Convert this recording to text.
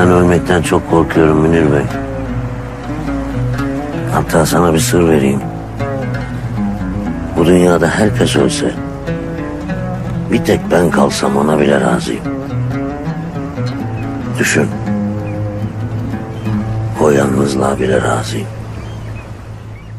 Ben ölmekten çok korkuyorum Münir Bey. Hatta sana bir sır vereyim. Bu dünyada herkes ölse, bir tek ben kalsam ona bile razıyım. Düşün. O yalnızlığa bile razıyım.